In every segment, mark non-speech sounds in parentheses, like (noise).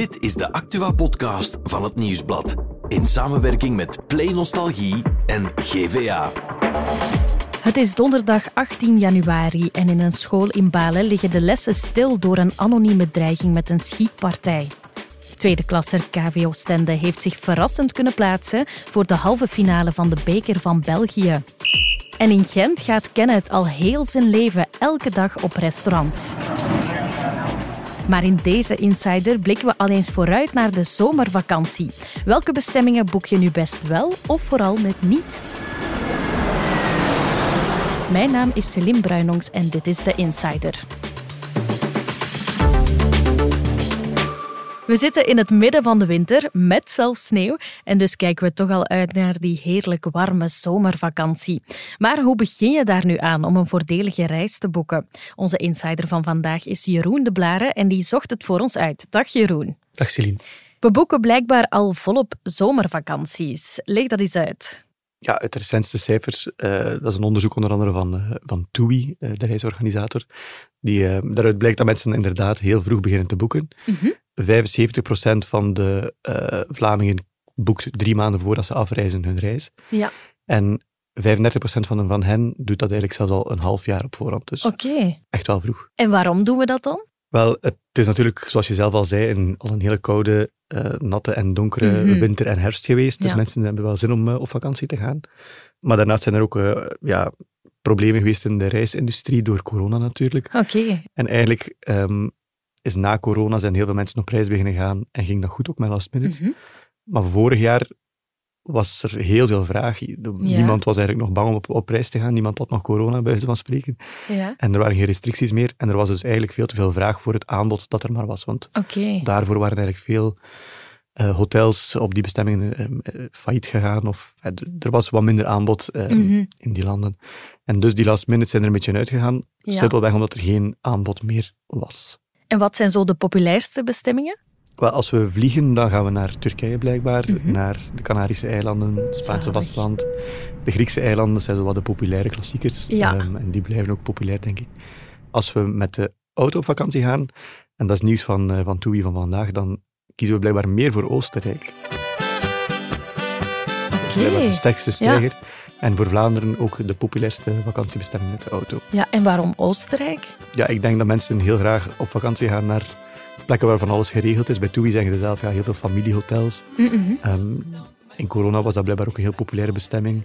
Dit is de Actua-podcast van het Nieuwsblad. In samenwerking met Play Nostalgie en GVA. Het is donderdag 18 januari en in een school in Balen liggen de lessen stil door een anonieme dreiging met een schietpartij. Tweede klasser KV Oostende heeft zich verrassend kunnen plaatsen voor de halve finale van de beker van België. En in Gent gaat Kenneth al heel zijn leven elke dag op restaurant. Maar in deze Insider blikken we al eens vooruit naar de zomervakantie. Welke bestemmingen boek je nu best wel of vooral net niet? Mijn naam is Celine Bruinongs en dit is de Insider. We zitten in het midden van de winter met zelfs sneeuw en dus kijken we toch al uit naar die heerlijk warme zomervakantie. Maar hoe begin je daar nu aan om een voordelige reis te boeken? Onze insider van vandaag is Jeroen de Blaren en die zocht het voor ons uit. Dag Jeroen. Dag Celine. We boeken blijkbaar al volop zomervakanties. Leg dat eens uit. Ja, uit de recentste cijfers, uh, dat is een onderzoek onder andere van, uh, van TUI, uh, de reisorganisator, die, daaruit blijkt dat mensen inderdaad heel vroeg beginnen te boeken. Mm -hmm. 75% van de Vlamingen boekt drie maanden voordat ze afreizen hun reis. Ja. En 35% van, van hen doet dat eigenlijk zelfs al een half jaar op voorhand. Dus okay. echt wel vroeg. En waarom doen we dat dan? Wel, het is natuurlijk, zoals je zelf al zei, een, al een hele koude, uh, natte en donkere mm -hmm. winter en herfst geweest. Dus ja. mensen hebben wel zin om uh, op vakantie te gaan. Maar daarnaast zijn er ook uh, ja, problemen geweest in de reisindustrie door corona natuurlijk. Oké. Okay. En eigenlijk um, is na corona zijn heel veel mensen op reis beginnen gaan en ging dat goed ook met last minutes. Mm -hmm. Maar vorig jaar was er heel veel vraag. Niemand was eigenlijk nog bang om op, op reis te gaan. Niemand had nog corona, bij wijze van spreken. Ja. En er waren geen restricties meer. En er was dus eigenlijk veel te veel vraag voor het aanbod dat er maar was. Want okay. daarvoor waren eigenlijk veel uh, hotels op die bestemmingen uh, failliet gegaan. Of uh, er was wat minder aanbod mm -hmm. in die landen. En dus die last minutes zijn er een beetje uitgegaan. Ja. Simpelweg omdat er geen aanbod meer was. En wat zijn zo de populairste bestemmingen? Wel, als we vliegen, dan gaan we naar Turkije blijkbaar, Mhm. mm -hmm. naar de Canarische eilanden, het Spaanse vasteland. De Griekse eilanden zijn wel de populaire klassiekers. Ja. Um, en die blijven ook populair, denk ik. Als we met de auto op vakantie gaan, en dat is nieuws van, uh, van TUI van vandaag, dan kiezen we blijkbaar meer voor Oostenrijk. Oké. Okay. de sterkste stijger. Ja. En voor Vlaanderen ook de populairste vakantiebestemming met de auto. Ja, en waarom Oostenrijk? Ja, ik denk dat mensen heel graag op vakantie gaan naar plekken waar van alles geregeld is. Bij TUI zeggen ze zelf, ja, heel veel familiehotels. Mm -hmm. um, in corona was dat blijkbaar ook een heel populaire bestemming.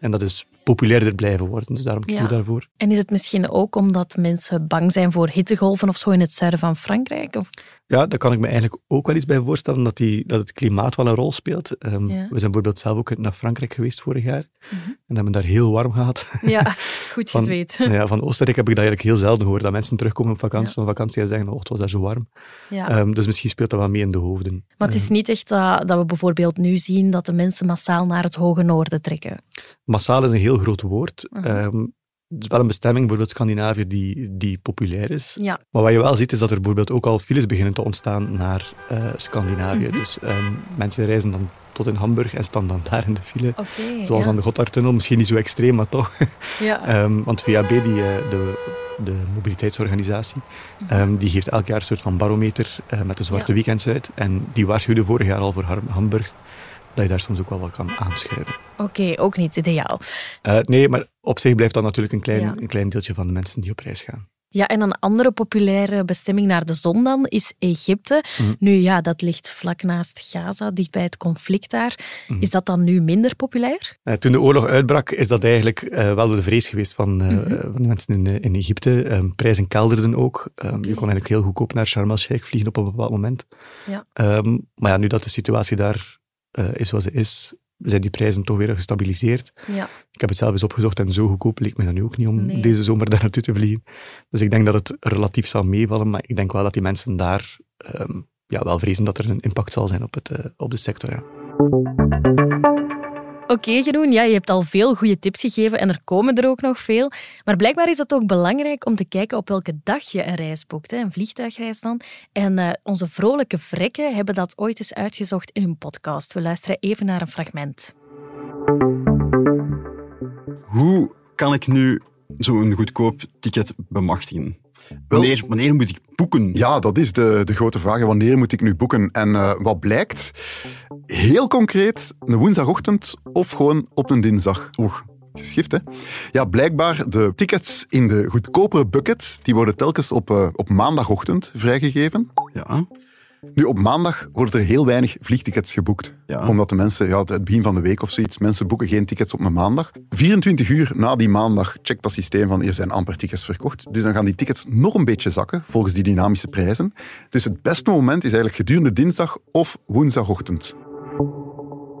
En dat is populairder blijven worden, dus daarom kiezen ja. we daarvoor. En is het misschien ook omdat mensen bang zijn voor hittegolven of zo in het zuiden van Frankrijk? Of? Ja, daar kan ik me eigenlijk ook wel iets bij voorstellen, dat, die, dat het klimaat wel een rol speelt. Um, ja. We zijn bijvoorbeeld zelf ook naar Frankrijk geweest vorig jaar. Mm -hmm. En hebben daar heel warm gehad. Ja, (laughs) goed van, gezweet. (laughs) ja, van Oostenrijk heb ik dat eigenlijk heel zelden gehoord, dat mensen terugkomen op vakantie, ja. van vakantie en zeggen, oh, het was daar zo warm. Ja. Um, dus misschien speelt dat wel mee in de hoofden. Maar het is niet echt dat we bijvoorbeeld nu zien dat de mensen massaal naar het hoge noorden trekken. Massaal is een heel groot woord. Mhm. Uh -huh. um, het is wel een bestemming, bijvoorbeeld Scandinavië, die, die populair is. Ja. Maar wat je wel ziet, is dat er bijvoorbeeld ook al files beginnen te ontstaan naar uh, Scandinavië. Mhm. Mm -hmm. Dus um, mensen reizen dan tot in Hamburg en staan dan (laughs) daar in de file. Okay, Zoals ja. aan de Gotthardtunnel. Misschien niet zo extreem, maar toch. Ja. um, (laughs) want VAB, die, uh, de, de mobiliteitsorganisatie, mm -hmm. um, die geeft elk jaar een soort van barometer uh, met de zwarte weekends uit. En die waarschuwde vorig jaar al voor Hamburg dat je daar soms ook wel wat kan aanschuiven. Oké, okay, ook niet ideaal. Uh, nee, maar op zich blijft dat natuurlijk een klein, Ja. een klein deeltje van de mensen die op reis gaan. Ja, en een andere populaire bestemming naar de zon dan is Egypte. Mhm. Nu ja, dat ligt vlak naast Gaza, dicht bij het conflict daar. Mhm. Is dat dan nu minder populair? Uh, toen de oorlog uitbrak, is dat eigenlijk uh, wel de vrees geweest van, uh, Mhm. van de mensen in, in Egypte. Um, prijzen kelderden ook. Um, Oké. Je kon eigenlijk heel goedkoop naar Sharm el-Sheikh vliegen op een bepaald moment. Ja. Um, maar ja, nu dat de situatie daar uh, is zoals ze is, zijn die prijzen toch weer gestabiliseerd. Ja. Ik heb het zelf eens opgezocht en zo goedkoop leek me dat nu ook niet om Nee. deze zomer daar naartoe te vliegen. Dus ik denk dat het relatief zal meevallen, maar ik denk wel dat die mensen daar um, ja, wel vrezen dat er een impact zal zijn op, het, uh, op de sector. Ja. Oké, okay, ja, je hebt al veel goede tips gegeven en er komen er ook nog veel. Maar blijkbaar is het ook belangrijk om te kijken op welke dag je een reis boekt, een vliegtuigreis dan. En uh, onze vrolijke vrekken hebben dat ooit eens uitgezocht in hun podcast. We luisteren even naar een fragment. Hoe kan ik nu zo'n goedkoop ticket bemachtigen? Wanneer, wanneer moet ik boeken? Ja, dat is de, de grote vraag. Wanneer moet ik nu boeken? En uh, wat blijkt? Heel concreet, een woensdagochtend of gewoon op een dinsdag. Oeh, geschift, hè? Ja, blijkbaar de tickets in de goedkopere buckets, die worden telkens op, uh, op maandagochtend vrijgegeven. Ja. Nu, op maandag worden er heel weinig vliegtickets geboekt. Ja. Omdat de mensen, ja, het begin van de week of zoiets, mensen boeken geen tickets op een maandag. 24 uur na die maandag checkt dat systeem van er zijn amper tickets verkocht. Dus dan gaan die tickets nog een beetje zakken, volgens die dynamische prijzen. Dus het beste moment is eigenlijk gedurende dinsdag of woensdagochtend.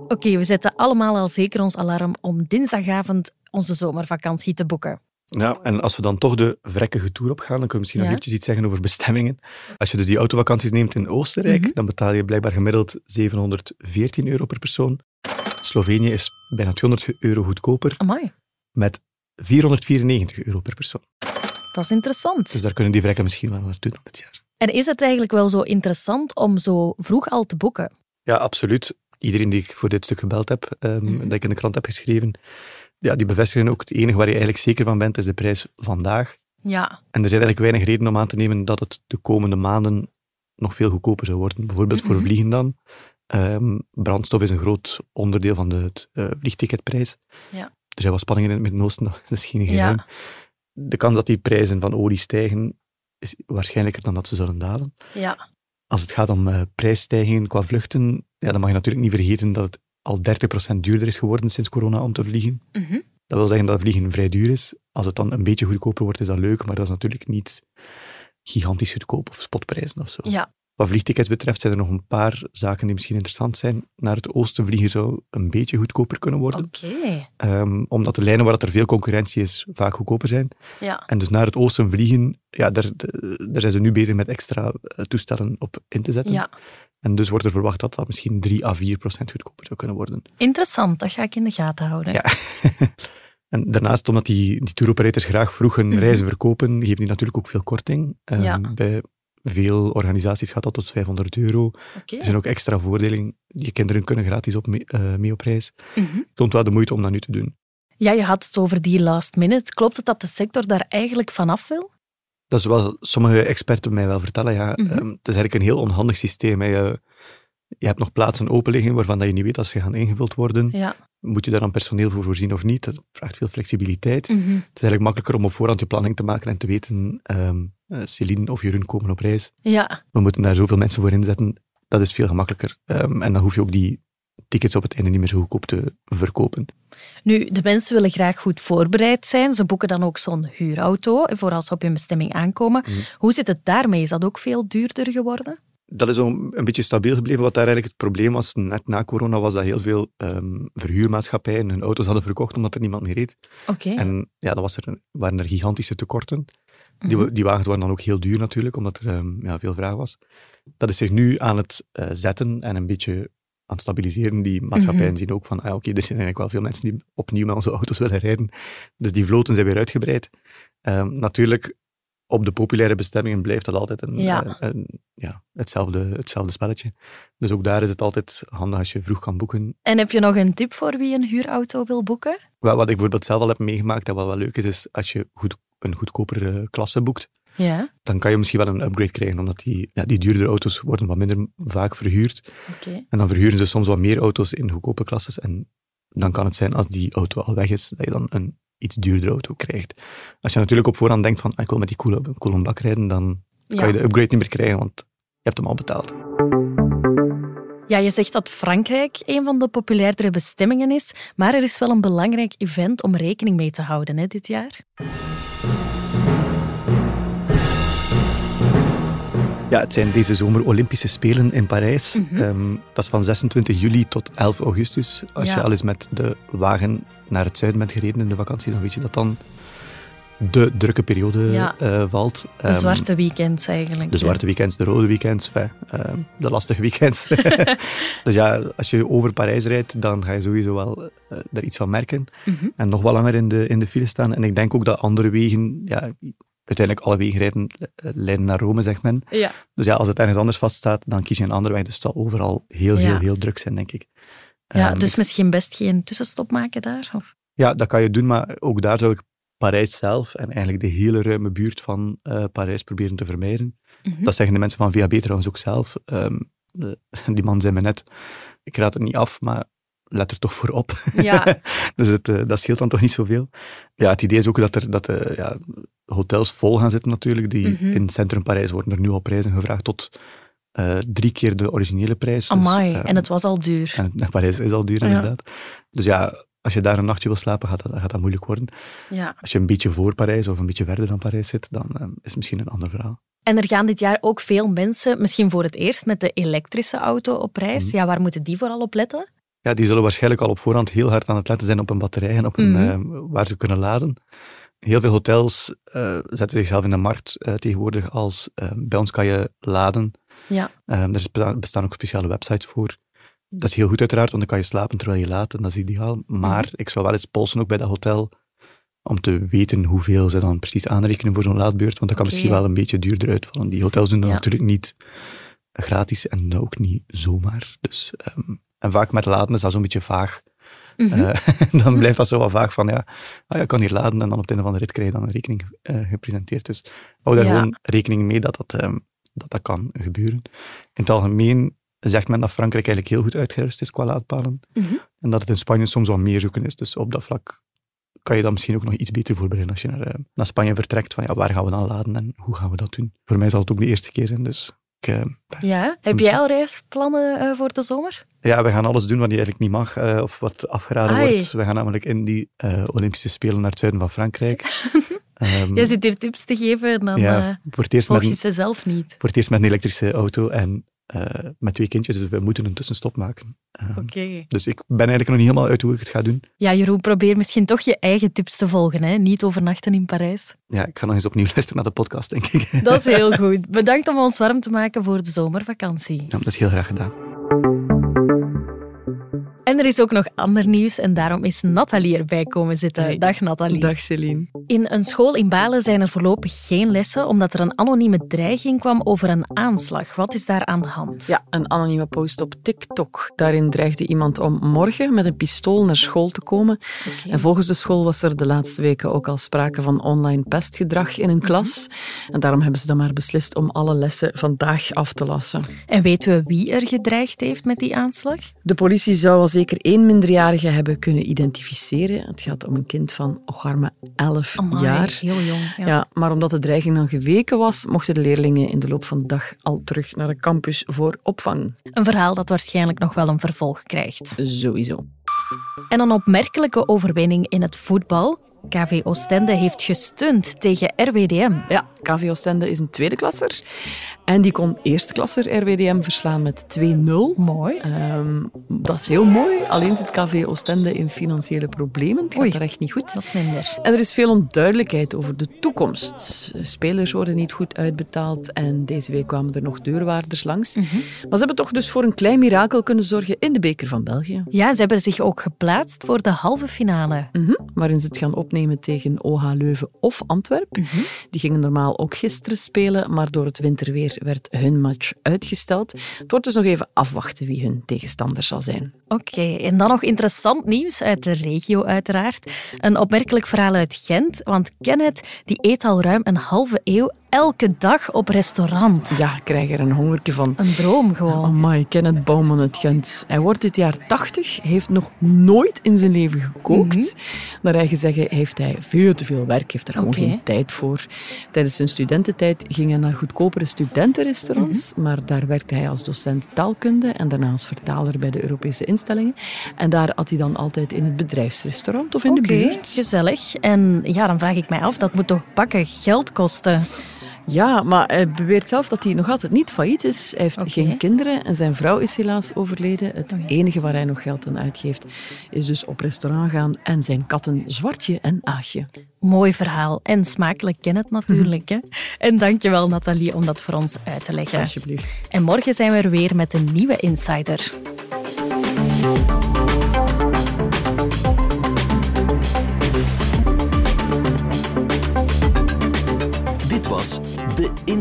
Oké, we zetten allemaal al zeker ons alarm om dinsdagavond onze zomervakantie te boeken. Ja, en als we dan toch de vrekkige tour opgaan, dan kunnen we misschien Ja. nog eventjes iets zeggen over bestemmingen. Als je dus die autovakanties neemt in Oostenrijk, Mhm. dan betaal je blijkbaar gemiddeld 714 euro per persoon. Slovenië is bijna 200 euro goedkoper, Amai, met 494 euro per persoon. dat is interessant. Dus daar kunnen die vrekken misschien wel naartoe dan dit jaar. En is het eigenlijk wel zo interessant om zo vroeg al te boeken? Ja, absoluut. Iedereen die ik voor dit stuk gebeld heb, ehm, Mhm. dat ik in de krant heb geschreven, ja, die bevestigen ook het enige waar je eigenlijk zeker van bent, is de prijs vandaag. Ja, En er zijn eigenlijk weinig redenen om aan te nemen dat het de komende maanden nog veel goedkoper zou worden. Bijvoorbeeld voor Mhm. vliegen dan. Ehm, brandstof is een groot onderdeel van de het, eh, vliegticketprijs. Ja. Er zijn wat spanningen in het Midden-Oosten, (laughs) dat is geen geheim. ja, De kans dat die prijzen van olie stijgen, is waarschijnlijker dan dat ze zullen dalen. ja. Als het gaat om eh, prijsstijgingen qua vluchten, ja, dan mag je natuurlijk niet vergeten dat het al 30% duurder is geworden sinds corona om te vliegen. Mhm. Dat wil zeggen dat vliegen vrij duur is. Als het dan een beetje goedkoper wordt, is dat leuk, maar dat is natuurlijk niet gigantisch goedkoop of spotprijzen of zo. ja. Wat vliegtickets betreft zijn er nog een paar zaken die misschien interessant zijn. Naar het oosten vliegen zou een beetje goedkoper kunnen worden, Oké. Ehm, omdat de lijnen waar dat er veel concurrentie is, vaak goedkoper zijn. Ja. En dus naar het oosten vliegen, ja, daar, daar zijn ze nu bezig met extra eh, toestellen op in te zetten. ja, En dus wordt er verwacht dat dat misschien 3 à 4 procent goedkoper zou kunnen worden. interessant. Dat ga ik in de gaten houden. Ja. (laughs) en daarnaast, omdat die, die touroperators graag vroeg hun Mhm. reizen verkopen, geven die natuurlijk ook veel korting. Ehm, Ja. Bij veel organisaties gaat dat tot 500 euro. Er zijn ook extra voordelen. Je kinderen kunnen gratis op mee, mee op reis. Mhm. Het toont wel de moeite om dat nu te doen. Ja, je had het over die last minute. Klopt het dat de sector daar eigenlijk vanaf wil? Dat is wat sommige experten mij wel vertellen. Ja. Mhm. Ehm, het is eigenlijk een heel onhandig systeem. hè. Je, je hebt nog plaatsen open liggen waarvan dat je niet weet als ze gaan ingevuld worden. Ja. Moet je daar dan personeel voor voorzien of niet? Dat vraagt veel flexibiliteit. Mhm. Het is eigenlijk makkelijker om op voorhand je planning te maken en te weten, ehm eh, Celine of Jeroen komen op reis. Ja, We moeten daar zoveel mensen voor inzetten. Dat is veel gemakkelijker. Ehm, en dan hoef je ook die tickets op het einde niet meer zo goedkoop te verkopen. nu, de mensen willen graag goed voorbereid zijn. Ze boeken dan ook zo'n huurauto, voor als ze op hun bestemming aankomen. Mhm. Hoe zit het daarmee? Is dat ook veel duurder geworden? Dat is al een beetje stabiel gebleven. Wat daar eigenlijk het probleem was, net na corona, was dat heel veel ehm, verhuurmaatschappijen hun auto's hadden verkocht omdat er niemand meer reed. Oké. En ja, dat was er, een- waren er gigantische tekorten. Die, Mhm. die wagens waren dan ook heel duur natuurlijk, omdat er ehm, ja, veel vraag was. Dat is zich nu aan het eh, zetten en een beetje aan het stabiliseren. Die maatschappijen Mhm. zien ook van, ah, oké, er zijn eigenlijk wel veel mensen die opnieuw met onze auto's willen rijden. Dus die vloten zijn weer uitgebreid. Ehm, natuurlijk, op de populaire bestemmingen blijft dat altijd een, Ja. eh, een- ja, hetzelfde, hetzelfde spelletje. Dus ook daar is het altijd handig als je vroeg kan boeken. En heb je nog een tip voor wie een huurauto wil boeken? Wel, wat ik bijvoorbeeld zelf al heb meegemaakt en wat wel leuk is, is als je goed, een goedkopere klasse boekt, Ja, dan kan je misschien wel een upgrade krijgen, omdat die, ja, die duurdere auto's worden wat minder vaak verhuurd. oké. En dan verhuren ze soms wat meer auto's in goedkope klasses. En dan kan het zijn, als die auto al weg is, dat je dan een iets duurdere auto krijgt. Als je natuurlijk op voorhand denkt van, ah, ik wil met die coole, coole bak rijden, dan kan Ja. je de upgrade niet meer krijgen, want je hebt hem al betaald. Ja, je zegt dat Frankrijk een van de populairdere bestemmingen is, maar er is wel een belangrijk event om rekening mee te houden hè, dit jaar. Ja, het zijn deze zomer Olympische Spelen in Parijs. Mhm. Ehm, dat is van 26 juli tot 11 augustus. Als Ja. je al eens met de wagen naar het zuiden bent gereden in de vakantie, dan weet je dat dan de drukke periode Ja. eh, valt. De Ehm, zwarte weekends eigenlijk. De zwarte weekends, de rode weekends, enfin, ehm, de lastige weekends. (laughs) dus ja, als je over Parijs rijdt, dan ga je sowieso wel eh, er iets van merken. Mhm. En nog wel langer in de, in de file staan. En ik denk ook dat andere wegen, ja, uiteindelijk alle wegen rijden, eh, leiden naar Rome, zegt men. Ja. Dus ja, als het ergens anders vaststaat, dan kies je een andere weg. Dus het zal overal heel, heel, heel druk zijn, denk ik. Ja, Ehm, dus misschien best geen tussenstop maken daar? Of? ja, dat kan je doen, maar ook daar zou ik Parijs zelf en eigenlijk de hele ruime buurt van uh, Parijs proberen te vermijden. Mhm. Dat zeggen de mensen van VAB trouwens ook zelf. Ehm, de- (laughs) die man zei me net, ik raad het niet af, maar let er toch voor op. Ja. (laughs) dus het, eh, dat scheelt dan toch niet zoveel. Ja, het idee is ook dat er dat, eh, ja, hotels vol gaan zitten natuurlijk. Die Mhm. in centrum Parijs worden er nu al prijzen gevraagd tot eh, drie keer de originele prijs. Dus, Amai, en het was al duur. en Parijs is al duur, Ja. inderdaad. Dus ja, als je daar een nachtje wil slapen, gaat dat, gaat dat moeilijk worden. Ja. Als je een beetje voor Parijs of een beetje verder dan Parijs zit, dan ehm, is het misschien een ander verhaal. En er gaan dit jaar ook veel mensen, misschien voor het eerst, met de elektrische auto op reis. Mhm. Ja, waar moeten die vooral op letten? Ja, die zullen waarschijnlijk al op voorhand heel hard aan het letten zijn op een batterij en op een, Mhm. ehm, waar ze kunnen laden. Heel veel hotels eh, zetten zichzelf in de markt eh, tegenwoordig als bij ons kan je laden. Ja. Ehm, er bestaan ook speciale websites voor. Dat is heel goed uiteraard, want dan kan je slapen terwijl je laadt en dat is ideaal. Maar Mhm. ik zou wel eens polsen ook bij dat hotel om te weten hoeveel ze dan precies aanrekenen voor zo'n laadbeurt, want dat kan misschien wel een beetje duurder uitvallen. Die hotels doen dat Ja. natuurlijk niet gratis en ook niet zomaar. Dus, ehm, en vaak met laden is dat zo'n beetje vaag. Mhm. Eh, (laughs) dan blijft dat zo wel vaag van, ja, ah, ja, ik kan hier laden en dan op het einde van de rit krijg je dan een rekening eh, gepresenteerd. Dus hou daar Ja. gewoon rekening mee dat dat, ehm, dat dat kan gebeuren. In het algemeen zegt men dat Frankrijk eigenlijk heel goed uitgerust is qua laadpalen. Mhm. En dat het in Spanje soms wat meer zoeken is. Dus op dat vlak kan je dan misschien ook nog iets beter voorbereiden als je naar, eh, naar Spanje vertrekt. Van ja, waar gaan we dan laden en hoe gaan we dat doen? Voor mij zal het ook de eerste keer zijn, dus ik, eh, Ja, heb jij je- al reisplannen eh, voor de zomer? Ja, we gaan alles doen wat eigenlijk niet mag eh, of wat afgeraden Ai. wordt. We gaan namelijk in die Olympische Spelen naar het zuiden van Frankrijk. (laughs) Ehm, Jij zit hier tips te geven en dan ja, voor, het eerst met volg je een, ze zelf niet. voor het eerst met een elektrische auto en eh, met twee kindjes, dus we moeten een tussenstop maken. Ehm, Oké. Dus ik ben eigenlijk nog niet helemaal uit hoe ik het ga doen. Ja, Jeroen, probeer misschien toch je eigen tips te volgen. Hè? Niet overnachten in Parijs. Ja, ik ga nog eens opnieuw (laughs) luisteren naar de podcast, denk ik. Dat is heel goed. Bedankt om ons warm te maken voor de zomervakantie. Ja, dat is heel graag gedaan. En er is ook nog ander nieuws en daarom is Nathalie erbij komen zitten. Dag Nathalie. Dag Celine. In een school in Balen zijn er voorlopig geen lessen omdat er een anonieme dreiging kwam over een aanslag. Wat is daar aan de hand? Ja, een anonieme post op TikTok. Daarin dreigde iemand om morgen met een pistool naar school te komen. En volgens de school was er de laatste weken ook al sprake van online pestgedrag in een klas. En daarom hebben ze dan maar beslist om alle lessen vandaag af te lassen. En weten we wie er gedreigd heeft met die aanslag? De politie zou al zeker één minderjarige hebben kunnen identificeren. Het gaat om een kind van ocharme 11 Amai, jaar. heel jong. Ja. Ja, maar omdat de dreiging dan geweken was, mochten de leerlingen in de loop van de dag al terug naar de campus voor opvang. Een verhaal dat waarschijnlijk nog wel een vervolg krijgt. Sowieso. En een opmerkelijke overwinning in het voetbal. KV Oostende heeft gesteund tegen RWDM. Ja, KV Oostende is een tweede klasser. En die kon eerste klasser RWDM verslaan met 2-0. Mooi. Ehm, dat is heel mooi. Alleen zit KV Oostende in financiële problemen. Het gaat Oei. daar echt niet goed. Dat is minder. En er is veel onduidelijkheid over de toekomst. Spelers worden niet goed uitbetaald en deze week kwamen er nog deurwaarders langs. Mhm. Maar ze hebben toch dus voor een klein mirakel kunnen zorgen in de beker van België. Ja, ze hebben zich ook geplaatst voor de halve finale. Mhm, waarin ze het gaan opnemen tegen OH Leuven of Antwerpen. Die gingen normaal ook gisteren spelen, maar door het winterweer werd hun match uitgesteld. Het wordt dus nog even afwachten wie hun tegenstander zal zijn. Oké, en dan nog interessant nieuws uit de regio uiteraard. Een opmerkelijk verhaal uit Gent, want Kenneth die eet al ruim een halve eeuw elke dag op restaurant. Ja, ik krijg er een hongertje van. Een droom gewoon. Amai, Kenneth Bouwman uit Gent. Hij wordt dit jaar 80, heeft nog nooit in zijn leven gekookt. Naar eigen zeggen heeft hij veel te veel werk, heeft er gewoon geen tijd voor. Tijdens zijn studententijd ging hij naar goedkopere studentenrestaurants, maar daar werkte hij als docent taalkunde en daarna als vertaler bij de Europese instellingen. En daar had hij dan altijd in het bedrijfsrestaurant of in de buurt. gezellig. En ja, dan vraag ik mij af, dat moet toch bakken geld kosten? Ja, maar hij beweert zelf dat hij nog altijd niet failliet is. Hij heeft geen kinderen en zijn vrouw is helaas overleden. Het Oei. enige waar hij nog geld aan uitgeeft is dus op restaurant gaan en zijn katten Zwartje en Aagje. Mooi verhaal. En smakelijk Kenneth natuurlijk. (laughs) Hè? En dankjewel Nathalie om dat voor ons uit te leggen. Alsjeblieft. En morgen zijn we er weer met een nieuwe Insider.